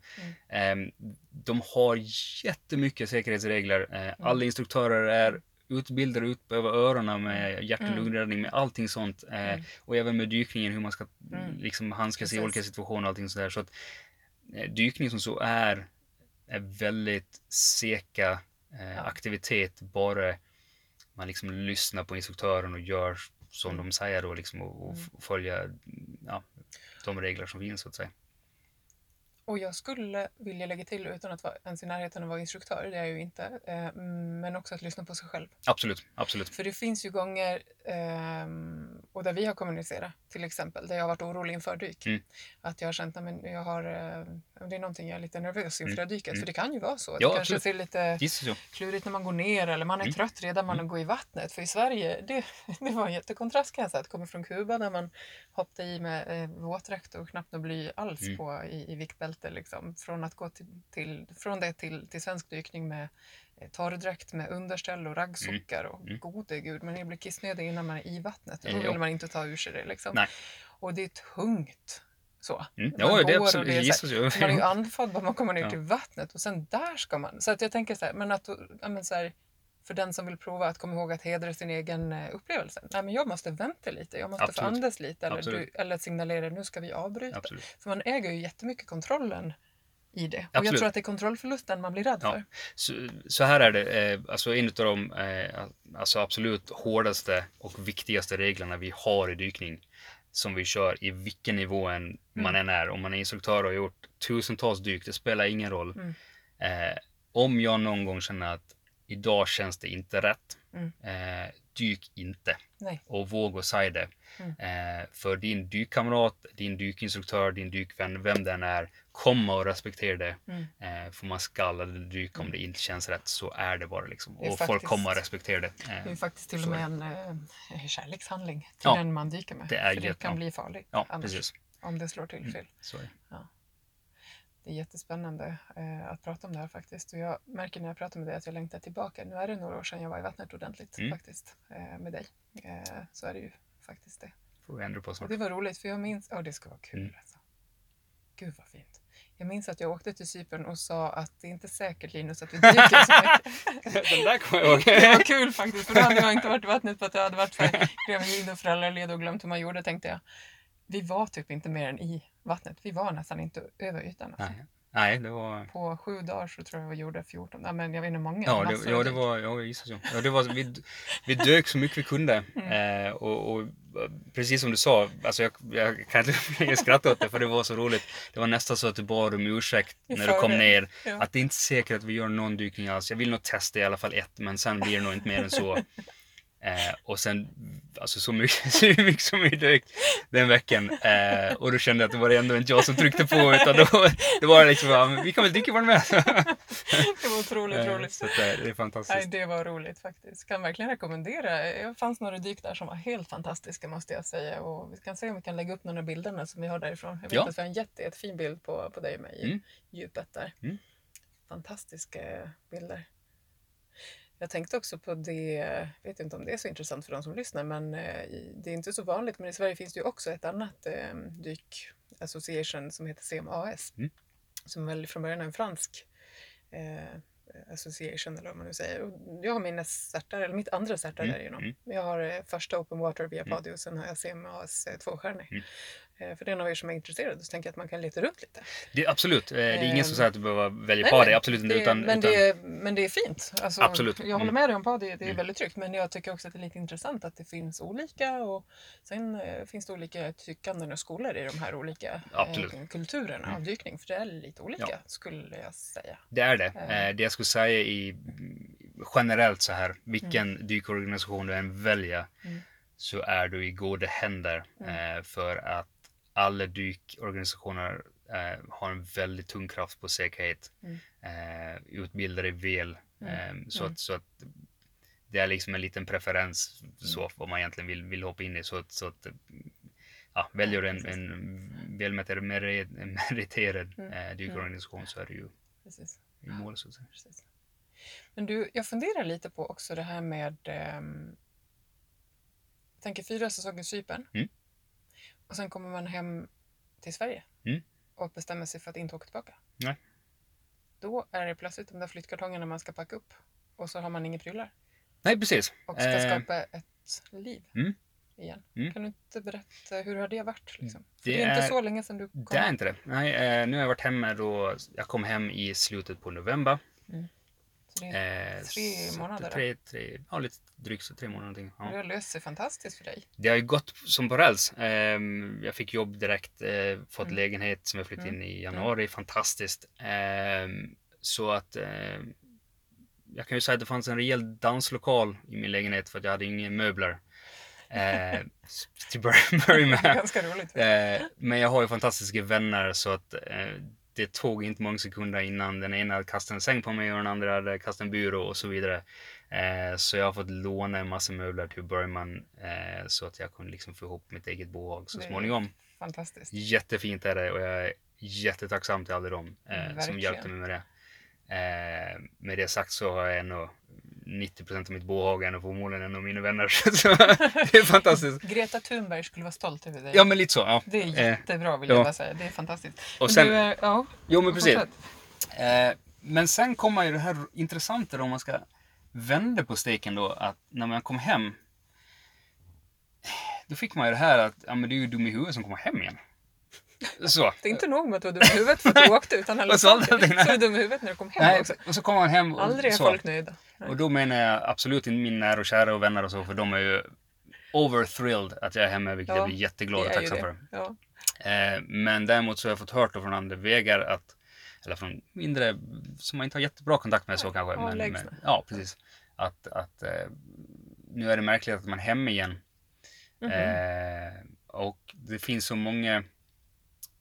Ehm, de har jättemycket säkerhetsregler. Eh, alla instruktörer är utbildade ut över öronen med hjärt och Mm. lungräddning, med allting sånt. Eh, Mm. Och även med dykningen, hur man ska Mm. liksom handskas i olika situationer och allting sådär. Så att eh, dykning som så är, är väldigt seka eh, aktivitet, bara man liksom lyssnar på instruktören och gör som Mm. de säger då liksom och, och Mm. följa ja, de regler som finns så att säga. Och jag skulle vilja lägga till, utan att vara ens i närheten av att vara instruktör, det är jag ju inte, eh, men också att lyssna på sig själv. Absolut, absolut. För det finns ju gånger, ehm, och där vi har kommunicerat, till exempel, där jag har varit orolig inför dyk. Mm. Att jag har känt att jag har, eh, det är någonting jag är lite nervös inför Mm. dyket. Mm. För det kan ju vara så. Ja, det kanske ser lite klurigt när man går ner eller man är Mm. trött redan när man går i vattnet. För i Sverige, det, <laughs> det var en jättekontrast kan jag säga. Att komma från Kuba där man hoppade i med eh, våtdräkt och knappt något bly alls Mm. på i, i viktbälte. Liksom. Från, att gå till, till, från det till, till svensk dykning med eh, torrdräkt med underställ och raggsockar och Mm. gode gud, man blir kissnödig innan man är i vattnet. Då Eh, vill man inte ta ur sig det. Liksom. Och det är tungt. Så. Mm. Ja, det är absolut. det är så här- så. man är ju <laughs> andfådd bara man kommer ner Ja. till vattnet och sen där ska man. Så att jag tänker så här, men att ja, men så här, för den som vill prova att komma ihåg att hedra sin egen eh, upplevelse. Nej, men jag måste vänta lite, jag måste få Absolut. andas lite eller, du, eller signalera nu ska vi avbryta. Absolut. För man äger ju jättemycket kontrollen i det. Och Absolut. jag tror att det är kontrollförlusten man blir rädd Ja. för. Så, så här är det, eh, alltså en av de eh, alltså absolut hårdaste och viktigaste reglerna vi har i dykning som vi kör i vilken nivå än man än är. Om man är instruktör och har gjort tusentals dyk, det spelar ingen roll. Mm. Eh, om jag någon gång känner att idag känns det inte rätt, Mm. eh, dyk inte. Nej. Och våga säga det. Mm. Eh, för din dykkamrat, din dykinstruktör, din dykvän, vem den är, kommer att respektera det. Mm. Eh, får man skall eller dyka om det inte känns rätt så är det bara liksom. Det Och folk faktiskt- kommer att respektera det. Det är Eh, faktiskt till och med en eh, kärlekshandling till Ja, den man dyker med. det är för det kan bli farligt ja, annars, precis. om det slår till fel. Så är det. Det är jättespännande eh, att prata om det här faktiskt. Och jag märker när jag pratar med dig att jag längtar tillbaka. Nu är det några år sedan jag var i vattnet ordentligt Mm. faktiskt eh, med dig. Eh, så är det ju faktiskt det. Får vi ändra på Och snart. det var roligt för jag minns, ja det ska vara kul Mm. alltså. Gud vad fint. Jag minns att jag åkte till Cypern och sa att det är inte säkert Linus att vi dyker så mycket. <laughs> Den där kommer jag ihåg. Det var kul faktiskt för då hade jag inte varit i vattnet på att jag hade varit gravid och föräldraledig och glömt hur man gjorde tänkte jag. Vi var typ inte mer än i vattnet. Vi var nästan inte över ytan. Alltså. Nej. Nej, det var... På sju dagar så tror jag vi gjorde 14, ja, men jag vet inte många. Ja, det, ja, det var, ja, jag gissar så. Ja, det var, vi, vi dök så mycket vi kunde. Mm. Eh, och, och precis som du sa, alltså jag, jag kan inte <laughs> skratta åt det för det var så roligt. Det var nästan så att du bad om ursäkt när du kom ner. Ja. Att det är inte säkert att vi gör någon dykning alls. Jag vill nog testa i alla fall ett, men sen blir det nog inte mer än så. <laughs> Eh, och sen, alltså så mycket, <laughs> så mycket som vi dök den veckan. Eh, och då kände jag att det var ändå inte jag som tryckte på, utan då, då var det liksom, ja, vi kan väl dyka var med. <laughs> Det var otroligt Eh, roligt. så att, eh, det är Nej, fantastiskt. det var roligt faktiskt. Kan verkligen rekommendera. Det fanns några dyk där som var helt fantastiska måste jag säga. Och vi kan se om vi kan lägga upp några av bilderna som vi har därifrån. Jag vet Ja. att vi har en jätte, jättefin bild på, på dig och mig i Mm. djupet där. Mm. Fantastiska bilder. Jag tänkte också på det, jag vet inte om det är så intressant för de som lyssnar, men eh, det är inte så vanligt. Men i Sverige finns det ju också ett annat eh, dyk association som heter CMAS. Mm. Som väl från början är en fransk eh, association eller vad man nu säger. Och jag har mina certar, eller mitt andra certar Mm, därigenom. mm. Jag har eh, första Open Water via Mm. Padi och sen har jag CMAS tvåstjärnig. Mm. Eh, för den av er som är intresserade så tänker jag att man kan leta runt lite. Det, absolut, eh, det är ingen som Ehm, säger att du behöver välja Nej, det, absolut inte. Det, Utan, men, utan, det är, men det är fint. Alltså, Absolut. Jag håller Mm. med dig om Padi, det är Mm. väldigt tryggt. Men jag tycker också att det är lite intressant att det finns olika. Och sen eh, finns det olika tyckanden och skolor i de här olika Absolut. eh, kulturerna Mm. av dykning. För det är lite olika Ja. skulle jag säga. det är det. Eh. Det jag skulle säga i generellt så här, vilken dykorganisation du än väljer Mm. så är du i goda händer Mm. eh, för att alla dykorganisationer eh, har en väldigt tung kraft på säkerhet. Mm. Eh, utbildade väl. Mm. Eh, så, Mm. att, så att det är liksom en liten preferens så vad man egentligen vill, vill hoppa in i. Så att, så att ja, väljer du en, en välmeriterad meriterad Mm. eh, dykorganisation så är det ju Precis. i mål så att säga. Precis. Men du, jag funderar lite på också det här med... jag tänker fyra säsonger Cypern. Mm. Och sen kommer man hem till Sverige Mm. och bestämmer sig för att inte åka tillbaka. Nej. Då är det plötsligt de där flyttkartongerna man ska packa upp och så har man inga prylar Nej, precis. och ska Eh, skapa ett liv mm. igen. Mm. Kan du inte berätta hur har det varit? Liksom? Det det är inte så länge sedan du kom Det är inte det. Nej, eh, nu har jag varit hemma då. Jag kom hem i slutet på november. Så det, Eh, Tre så månader, Tre, tre, ja, lite drygt så tre månader någonting. det Ja. har löst sig fantastiskt för dig. Det har ju gått som på räls. Eh, jag fick jobb direkt, eh, fått Mm. lägenhet som jag flyttade Mm. in i januari. Fantastiskt. Eh, så att eh, jag kan ju säga att det fanns en rejäl danslokal i min lägenhet för att jag hade inga möbler. <laughs> Eh, till börja <laughs> börja Det med. ganska roligt. Eh, men jag har ju fantastiska vänner så att eh, det tog inte många sekunder innan den ena hade kastat en säng på mig och den andra hade kastat en byrå och så vidare. Eh, så jag har fått låna en massa möbler till Bergman eh, så att jag kunde liksom få ihop mitt eget bohag så småningom. Fantastiskt. Jättefint är det och jag är jättetacksam till alla dem eh, som hjälpte mig med det. Eh, med det sagt så har jag ändå 90 av mitt bohag är nog förmodligen en av mina vänner. <laughs> så det är fantastiskt. Greta Thunberg skulle vara stolt över dig. Ja men lite så. Ja. Det är Eh, jättebra vill ja. jag bara säga. Det är fantastiskt. och Men sen, du, eh, ja, jo men precis. Eh, men sen kommer ju det här intressanta då om man ska vända på steken då att när man kom hem då fick man ju det här att ja, men det är ju dum i huvudet som kommer hem igen. Så. Det är inte nog med att du är dum i huvudet för att du åkte utan alla så saker. Så är du dum i huvudet när du kom hem Nej, också. och så kommer man hem och Aldrig är så. folk nöjda. Nej. Och då menar jag absolut inte min nära och kära och vänner och så för de är ju overthrilled att jag är hemma vilket Ja, jag blir jätteglad och tacksam för. Ja. Eh, men däremot så har jag fått hört från andra vägar att, eller från mindre, som man inte har jättebra kontakt med så Nej, kanske. Men, men, ja, precis. Att, att eh, nu är det märkligt att man är hemma igen. Mhm. Eh, och det finns så många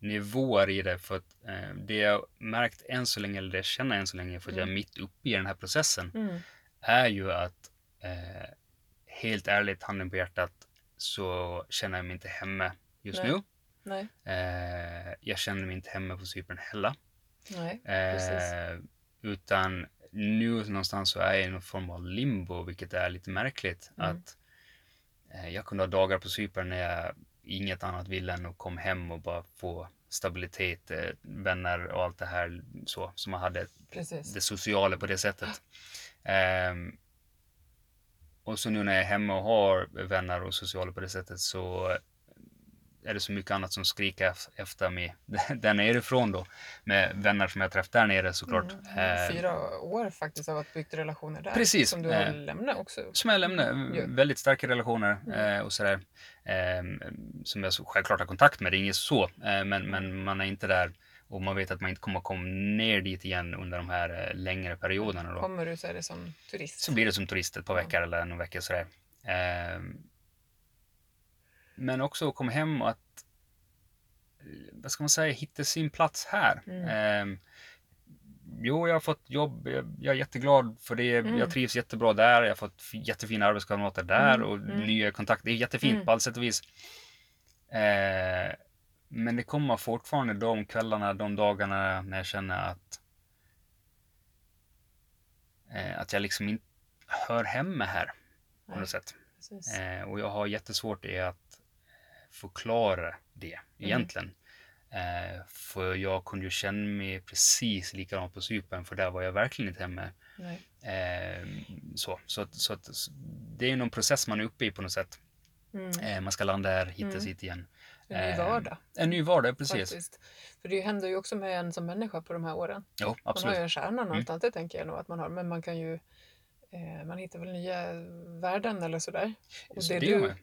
nivåer i det för att eh, det jag märkt än så länge, eller det jag känner än så länge för att jag är Mm. mitt uppe i den här processen Mm. är ju att eh, helt ärligt, handen på hjärtat, så känner jag mig inte hemma just Nej. nu. Nej, Eh, jag känner mig inte hemma på Cypern heller. nej. Eh, utan nu någonstans så är jag i någon form av limbo, vilket är lite märkligt. Mm. Att eh, jag kunde ha dagar på Cypern när jag inget annat ville än att komma hem och bara få stabilitet, eh, vänner och allt det här så, som man hade Precis. det sociala på det sättet. Ehm, och så nu när jag är hemma och har vänner och sociala på det sättet så är det så mycket annat som skriker ef- efter mig <laughs> där nerifrån då. Med vänner som jag träffat där nere såklart. Mm. Ehm, Fyra år faktiskt av att bygga relationer där. Precis. Som du har Eh, lämnat också. som jag lämnar, Ja. väldigt starka relationer Mm. eh, och sådär. Ehm, som jag självklart har kontakt med, det är inget så. Eh, men, men man är inte där och man vet att man inte kommer komma ner dit igen under de här eh, längre perioderna. Då. Kommer du så är det som turist. Så blir det som turist ett par veckor eller någon vecka sådär. Men också att komma hem och att, eh, vad ska man säga, hitta sin plats här. Mm. Ehm, jo, jag har fått jobb, jag, jag är jätteglad för det, Mm. jag trivs jättebra där, jag har fått jättefina arbetskamrater där Mm, och mm. nya kontakter. Det är jättefint Mm. på alla sätt och vis. Ehm, men det kommer fortfarande de kvällarna, de dagarna när jag känner att eh, att jag liksom inte hör hemma här på Nej, något sätt. Eh, och jag har jättesvårt i att förklara det egentligen. Eh, för jag kunde ju känna mig precis likadant på Cypern för där var jag verkligen inte hemma. Eh, så så, att, så att det är någon process man är uppe i på något sätt. Mm. Eh, man ska landa här, hitta Mm. sitt igen. En ny eh, vardag. En ny vardag, precis. Faktiskt. För det händer ju också med en som människa på de här åren. Jo, Man har absolut. ju en kärna Mm. någonstans, det tänker jag nog att man har. Men man kan ju eh, man hittar väl nya värden eller sådär. Och Så det det du.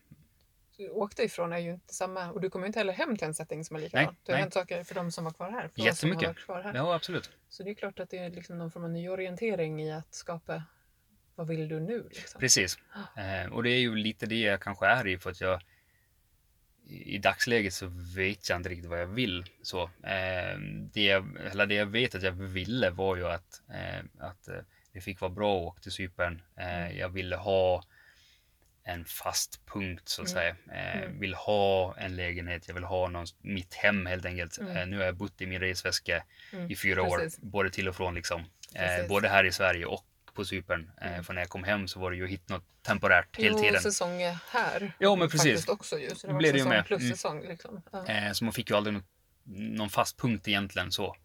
Du åkte ifrån är ju inte samma. Och du kommer inte heller hem till en setting som är likadan. Nej, Det har nej. hänt saker för de som var kvar här. För Jättemycket. har varit kvar här. Ja, absolut. Så det är klart att det är liksom någon form av nyorientering i att skapa vad vill du nu? Liksom. Precis. <gasps> Eh, och det är ju lite det jag kanske är i för att jag i dagsläget så vet jag inte riktigt vad jag vill. Så, eh, det, jag, eller det jag vet att jag ville var ju att, eh, att eh, det fick vara bra att åka till Cypern. Eh, jag ville ha en fast punkt så att Mm. säga. Eh, Mm. Vill ha en lägenhet, jag vill ha någon, mitt hem helt enkelt. Mm. Eh, nu har jag bott i min resväska Mm. i fyra Precis. år, både till och från liksom. Eh, både här i Sverige och på Cypern. Eh, Mm. för när jag kom hem så var det ju hitta något temporärt hela Jo, tiden. säsong är här. Jo, men precis. Faktiskt också ju. Så det blir det ju säsong med. plus Mm. säsong. Liksom. Ja. Eh, så man fick ju aldrig någon fast punkt egentligen så.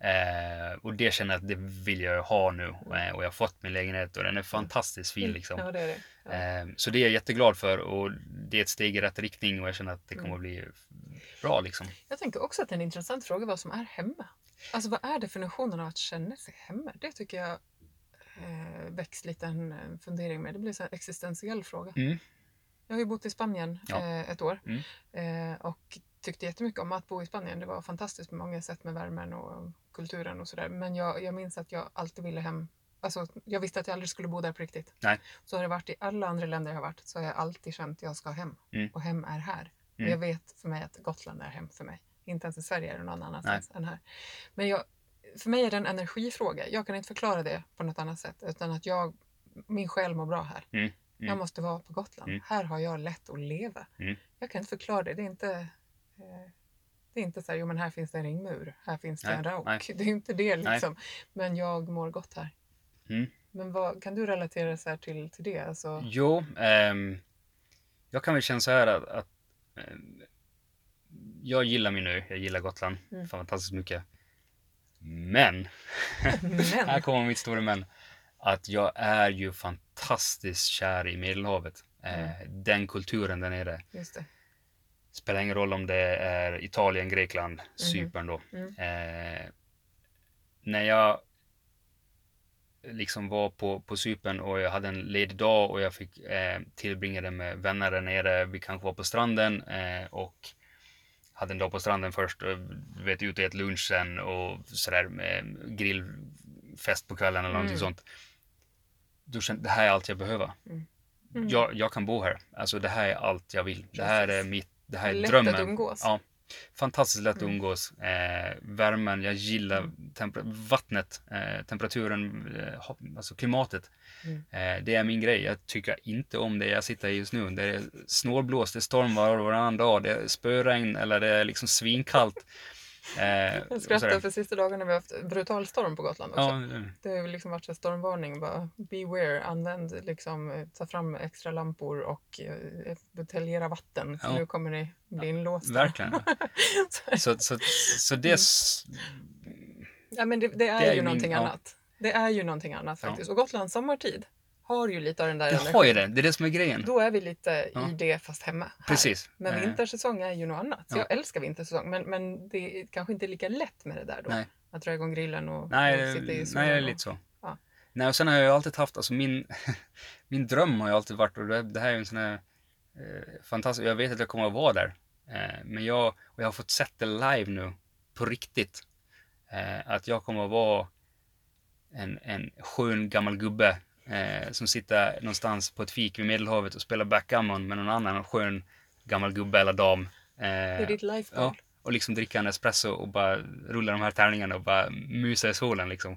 Eh, och det känner jag att det vill jag ha nu. Eh, och jag har fått min lägenhet och den är fantastiskt fin liksom. Ja, det är det. Ja. Eh, så det är jag jätteglad för och det är ett steg i rätt riktning och jag känner att det Mm. kommer att bli bra liksom. Jag tänker också att det är en intressant fråga vad som är hemma. Alltså vad är definitionen av att känna sig hemma? Det tycker jag eh, väcks lite en, fundering med. Det blir en existentiell fråga. Mm. Jag har ju bott i Spanien Ja. eh, ett år Mm. eh, och tyckte jättemycket om att bo i Spanien. Det var fantastiskt på många sätt med värmen och kulturen och sådär. Men jag, jag minns att jag alltid ville hem. Alltså, jag visste att jag aldrig skulle bo där på riktigt. Nej. Så har det varit i alla andra länder jag har varit så har jag alltid känt att jag ska hem. Mm. Och hem är här. Och Mm. jag vet för mig att Gotland är hem för mig. Inte ens i Sverige är det någon annanstans än här. Men jag, för mig är det en energifråga. Jag kan inte förklara det på något annat sätt. Utan att jag, min själ mår bra här. Mm. Jag Mm. måste vara på Gotland. Mm. Här har jag lätt att leva. Mm. Jag kan inte förklara det. Det är inte, eh, det är inte så här, jo men här finns det en ringmur. Här finns det Nej, en rauk. nej. Det är inte det Nej. liksom. Men jag mår gott här. Mm. Men vad, kan du relatera så här till, till det? Alltså, Jo, ehm, jag kan väl känna så här att, att ehm, jag gillar min ö, jag gillar Gotland Mm. fantastiskt mycket. Men, <laughs> här men, kommer mitt stora men, att jag är ju fantastiskt kär i Medelhavet. Eh, Den kulturen där nere. just det. Spelar ingen roll om det är Italien, Grekland, Cypern då. Mm. Eh, när jag liksom var på, på Cypern och jag hade en ledig dag och jag fick eh, tillbringa det med vänner där nere. Vi kanske var på stranden eh, och hade en dag på stranden först och vet ut och äta lunch sen och sådär med grillfest på kvällen eller någonting Mm. sånt. Då kände det här är allt jag behöver. Mm. Mm. Jag, jag kan bo här. Alltså det här är allt jag vill. Det här är mitt, det här är Lätt drömmen. att umgås. Ja, fantastiskt lätt att Mm. umgås. Eh, värmen, jag gillar temper- vattnet, eh, temperaturen, eh, alltså klimatet. Mm. Eh, det är min grej. Jag tycker inte om det jag sitter i just nu. Det är snålblåst, det stormar varannan dag, det är spöregn eller det är liksom svinkallt. Eh, Jag skrattar för sista dagarna vi har haft brutal storm på Gotland också. Ja, eh, Det har liksom varit här stormvarning. Bara, beware, använd liksom, eh, ta fram extra lampor och eh, buteljera vatten. För Ja. nu kommer ni bli inlåsta. verkligen. <laughs> Så- Så, så, det... s- ja, men det, det är, Det är ju min- någonting ja. annat. Det är ju någonting annat Ja. faktiskt. Och Gotlands sommartid har ju lite av den där Det har ju det. Det är det som är grejen. Då är vi lite Ja. i det fast hemma. Här. Precis. Men Eh, vintersäsong är ju något annat. Så Ja. jag älskar vintersäsong. Men, men det är kanske inte lika lätt med det där då. Nej. Att dra igång grillen och, Nej, och sitta i nej, solen. det är lite så. Ja. Nej, och sen har jag ju alltid haft, alltså min, <laughs> min dröm har ju alltid varit, och det, det här är ju en sån här eh, fantastisk, jag vet att jag kommer att vara där. Eh, men jag, och jag har fått sett det live nu, på riktigt. Eh, att jag kommer att vara en, en skön gammal gubbe eh, som sitter någonstans på ett fik vid Medelhavet och spelar backgammon med någon annan skön gammal gubbe eller dam. Eh, Det är ditt life. Ja, och liksom dricka en espresso och bara rulla de här tärningarna och bara mysa i solen liksom.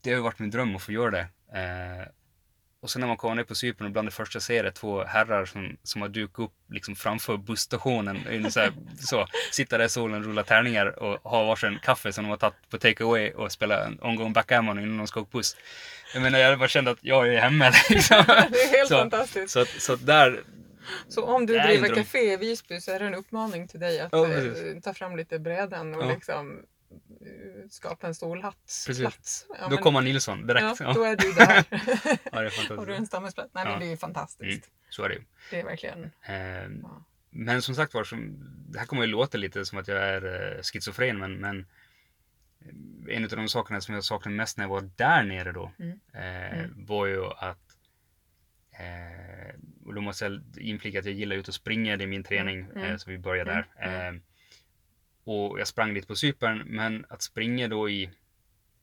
Det har ju varit min dröm att få göra det. Eh, och sen när man kommer ner på Cypern och bland det första ser är två herrar som, som har dukat upp liksom framför busstationen. Så här, <laughs> så, sitta där i solen, rulla tärningar och ha varsin kaffe som de har tagit på take away och spela en omgång backgammon innan de ska åka buss. Jag menar, jag bara kände att jag är hemma <laughs> liksom. <laughs> det är helt så, fantastiskt. så, så där, Så om du driver café i Visby så är det en uppmaning till dig att precis. ta fram lite brädan och Ja. liksom skapa en stolhatt. Precis. Plats. Ja, då men- kommer Nilsson direkt. Ja, då är du där. <laughs> ja det är <laughs> och du är fantastiskt. en stammisplats. Nej men Ja. det är ju fantastiskt. Mm, så är det. Det är verkligen. Eh, Ja. Men som sagt var, som, det här kommer ju låta lite som att jag är eh, schizofren, men, men en av de sakerna som jag saknade mest när jag var där nere då, Mm. eh, Mm. var ju att eh, och då måste jag inflika att jag gillar ut och springa, det är min träning, Mm. eh, så vi börjar Mm. där. Eh, och jag sprang lite på Cypern, men att springa då i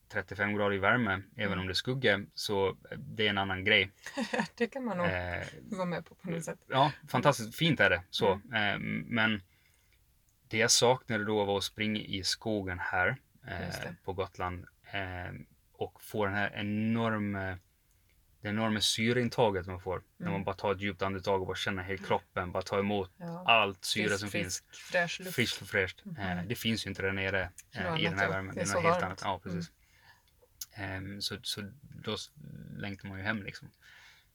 35 grader i värme, även Mm. om det är skugga, så det är en annan grej. <laughs> det kan man nog Eh, vara med på på något sätt. Ja, fantastiskt fint är det så. Mm. Eh, men det jag saknade då var att springa i skogen här eh, på Gotland eh, och få den här enorma det enorma syreintaget man får när Mm. man bara tar ett djupt andetag och bara känner hela kroppen, bara tar emot Ja. allt syre Frisk, som frisk, finns. Fräsch luft. Friskt och fräscht. Mhm. Eh, det finns ju inte där nere eh, i den här ja. värmen. Det är Det är helt varmt. annat. Ja, precis. Ehm, så, så då längtar man ju hem liksom.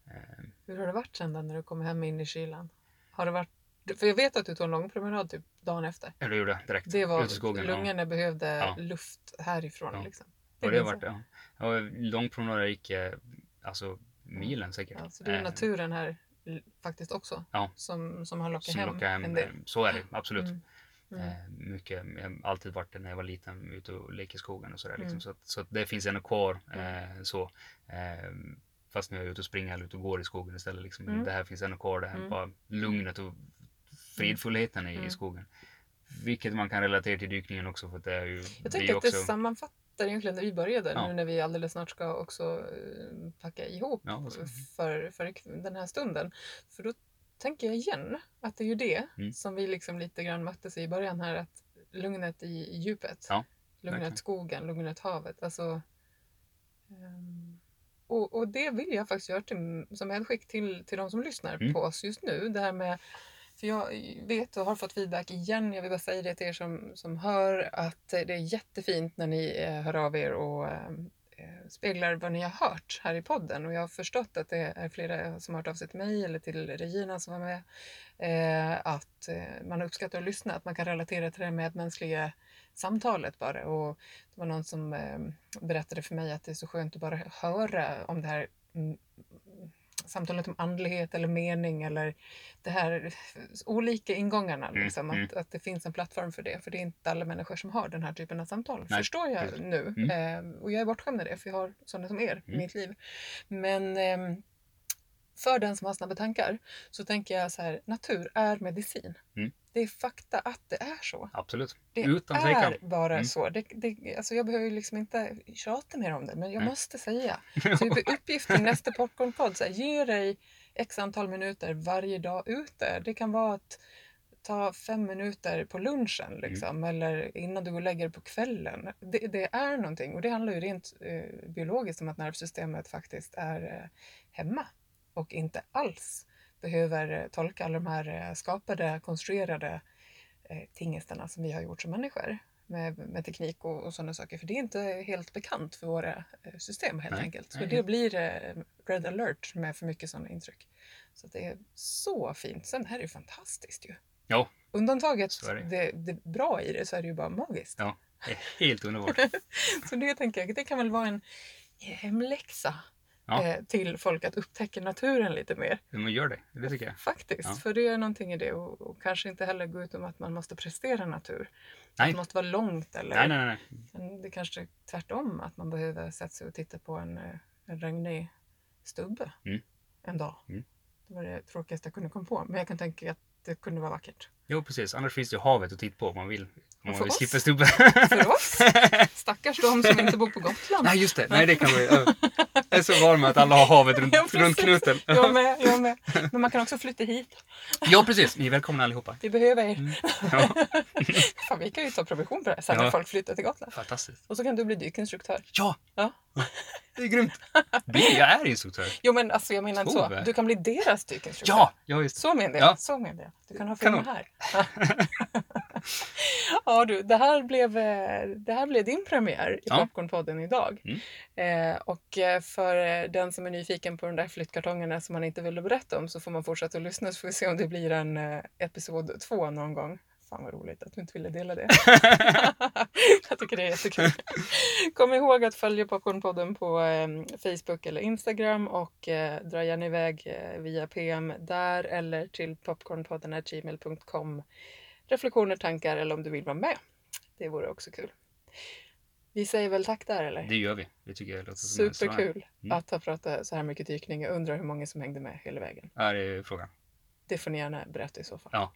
Ehm, Hur har det varit sen då när du kommer hem in i kylan? Har det varit... För jag vet att du tog en lång promenad typ dagen efter. eller gjorde jag direkt. Det var skogen. ja. lungorna behövde Ja. luft härifrån. Ja. Liksom. Och det minns varit, ja. Ja, lång promenad jag gick eh, alltså milen säkert. Ja, så det är Eh, naturen här faktiskt också Ja. som, som har lockat som hem, lockar hem. en del. eh, Så är det absolut. Mm. Mm. Eh, mycket, jag har alltid varit det när jag var liten, ute och lekte i skogen och sådär. Liksom. Mm. Så, att, så att det finns ändå kvar. Eh, så. Eh, fast nu är jag ute och springer eller ute och går i skogen istället. Liksom. Mm. Det här finns ändå kvar, det här Mm. bara lugnet och fridfullheten i, i Mm. skogen. Vilket man kan relatera till dykningen också för det är ju... Jag ju att det också, sammanfattar egentligen när vi började, Ja. nu när vi alldeles snart ska också eh, packa ihop Ja, för, för den här stunden. För då tänker jag igen att det är ju det Mm. som vi liksom lite grann möttes i början här, att lugnet i, djupet. Ja, lugnet verkligen. skogen, lugnet havet. Alltså, ehm, och, och det vill jag faktiskt göra till, som medskick till, till de som lyssnar Mm. på oss just nu. Det här med, för jag vet och har fått feedback igen, jag vill bara säga det till er som, som hör, att det är jättefint när ni eh, hör av er och eh, eh, speglar vad ni har hört här i podden. Och jag har förstått att det är flera som har hört av sig till mig eller till Regina som var med. Eh, att man uppskattar att lyssna, att man kan relatera till det medmänskliga samtalet bara. Och det var någon som eh, berättade för mig att det är så skönt att bara höra om det här mm, samtalet om andlighet eller mening eller det här olika ingångarna. Mm, Liksom, mm. Att, att det finns en plattform för det. För det är inte alla människor som har den här typen av samtal. Nej, Förstår jag nu. Mm. Eh, och jag är bortskämd med det för jag har sådana som er i Mm. mitt liv. Men ehm, för den som har snabba tankar så tänker jag så här, natur är medicin. Mm. Det är fakta att det är så. Absolut. Det Utan tvekan. är bara Mm. så. Det, det, alltså jag behöver liksom inte tjata mer om det, men jag Nej. måste säga. <laughs> Typ uppgift till nästa popcornpodd, så här, ge dig x antal minuter varje dag ute. Det kan vara att ta fem minuter på lunchen Mm. liksom, eller innan du går och lägger dig på kvällen. Det, det är någonting och det handlar ju rent eh, biologiskt om att nervsystemet faktiskt är eh, hemma och inte alls behöver eh, tolka alla de här eh, skapade, konstruerade eh, tingestarna som vi har gjort som människor med, med teknik och, och sådana saker. För det är inte helt bekant för våra system helt Nej, enkelt. Så nej. det blir red alert med för mycket sådana intryck. Så det är så fint. Sen är det fantastiskt ju. Ja. Undantaget, det. det, det bra i det, så är det ju bara magiskt. Ja. Det är helt underbart. <laughs> Så det tänker jag, det kan väl vara en hemläxa Ja. eh, till folk att upptäcka naturen lite mer. Men gör det, det tycker jag. Faktiskt, Ja. för det är någonting i det och, och kanske inte heller gå ut om att man måste prestera natur. Nej. Det måste vara långt eller Nej, nej, nej. Det kanske är tvärtom att man behöver sätta sig och titta på en, eh, en regnig stubbe Mm. en dag. Mm. Det var det tråkigaste jag kunde komma på. Men jag kan tänka att det kunde vara vackert. Jo, precis. Annars finns det havet att titta på om man vill. Om man vill slippa stubben. För oss, <laughs> stackars de som inte bor på Gotland. Nej, just det. Nej, det kan man ju. ja. Jag är så van med att alla har havet runt, <laughs> Ja, runt knuten. Jag med, jag med. Men man kan också flytta hit. Ja, precis. Ni är välkomna allihopa. Vi behöver er. Mm. <laughs> Ja, Fan, vi kan ju ta provision på det här sen Ja. när folk flyttar till Gotland. fantastiskt. Och så kan du bli dykinstruktör. Ja! Ja. Det är grymt. Jag är instruktör. Jo men alltså jag menar inte så. Du kan bli deras dykinstruktör. Ja, ja just det. Så menar jag. Ja. Så menar Du kan ha filmer här. <laughs> ja du, det här, blev, eh, det här blev din premiär i Ja. Popcornpodden idag. Mm. Eh, och eh, för den som är nyfiken på de där flyttkartongerna som man inte ville berätta om så får man fortsätta att lyssna så får vi se om det blir en eh, episod två någon gång. Fan vad roligt att du inte ville dela det. <laughs> <laughs> Jag tycker det är jättekul. Kom ihåg att följa Popcornpodden på eh, Facebook eller Instagram och eh, dra gärna iväg eh, via PM där eller till popcornpodden.gmail.com. Reflektioner, tankar eller om du vill vara med. Det vore också kul. Vi säger väl tack där eller? Det gör vi. Det tycker jag låter Superkul Mm. att ha pratat så här mycket dykning. Jag undrar hur många som hängde med hela vägen. Ja, det är frågan. Det får ni gärna berätta i så fall. Ja.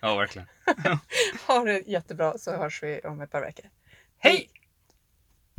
Ja, verkligen. <laughs> <laughs> Ha det jättebra så hörs vi om ett par veckor. Hej!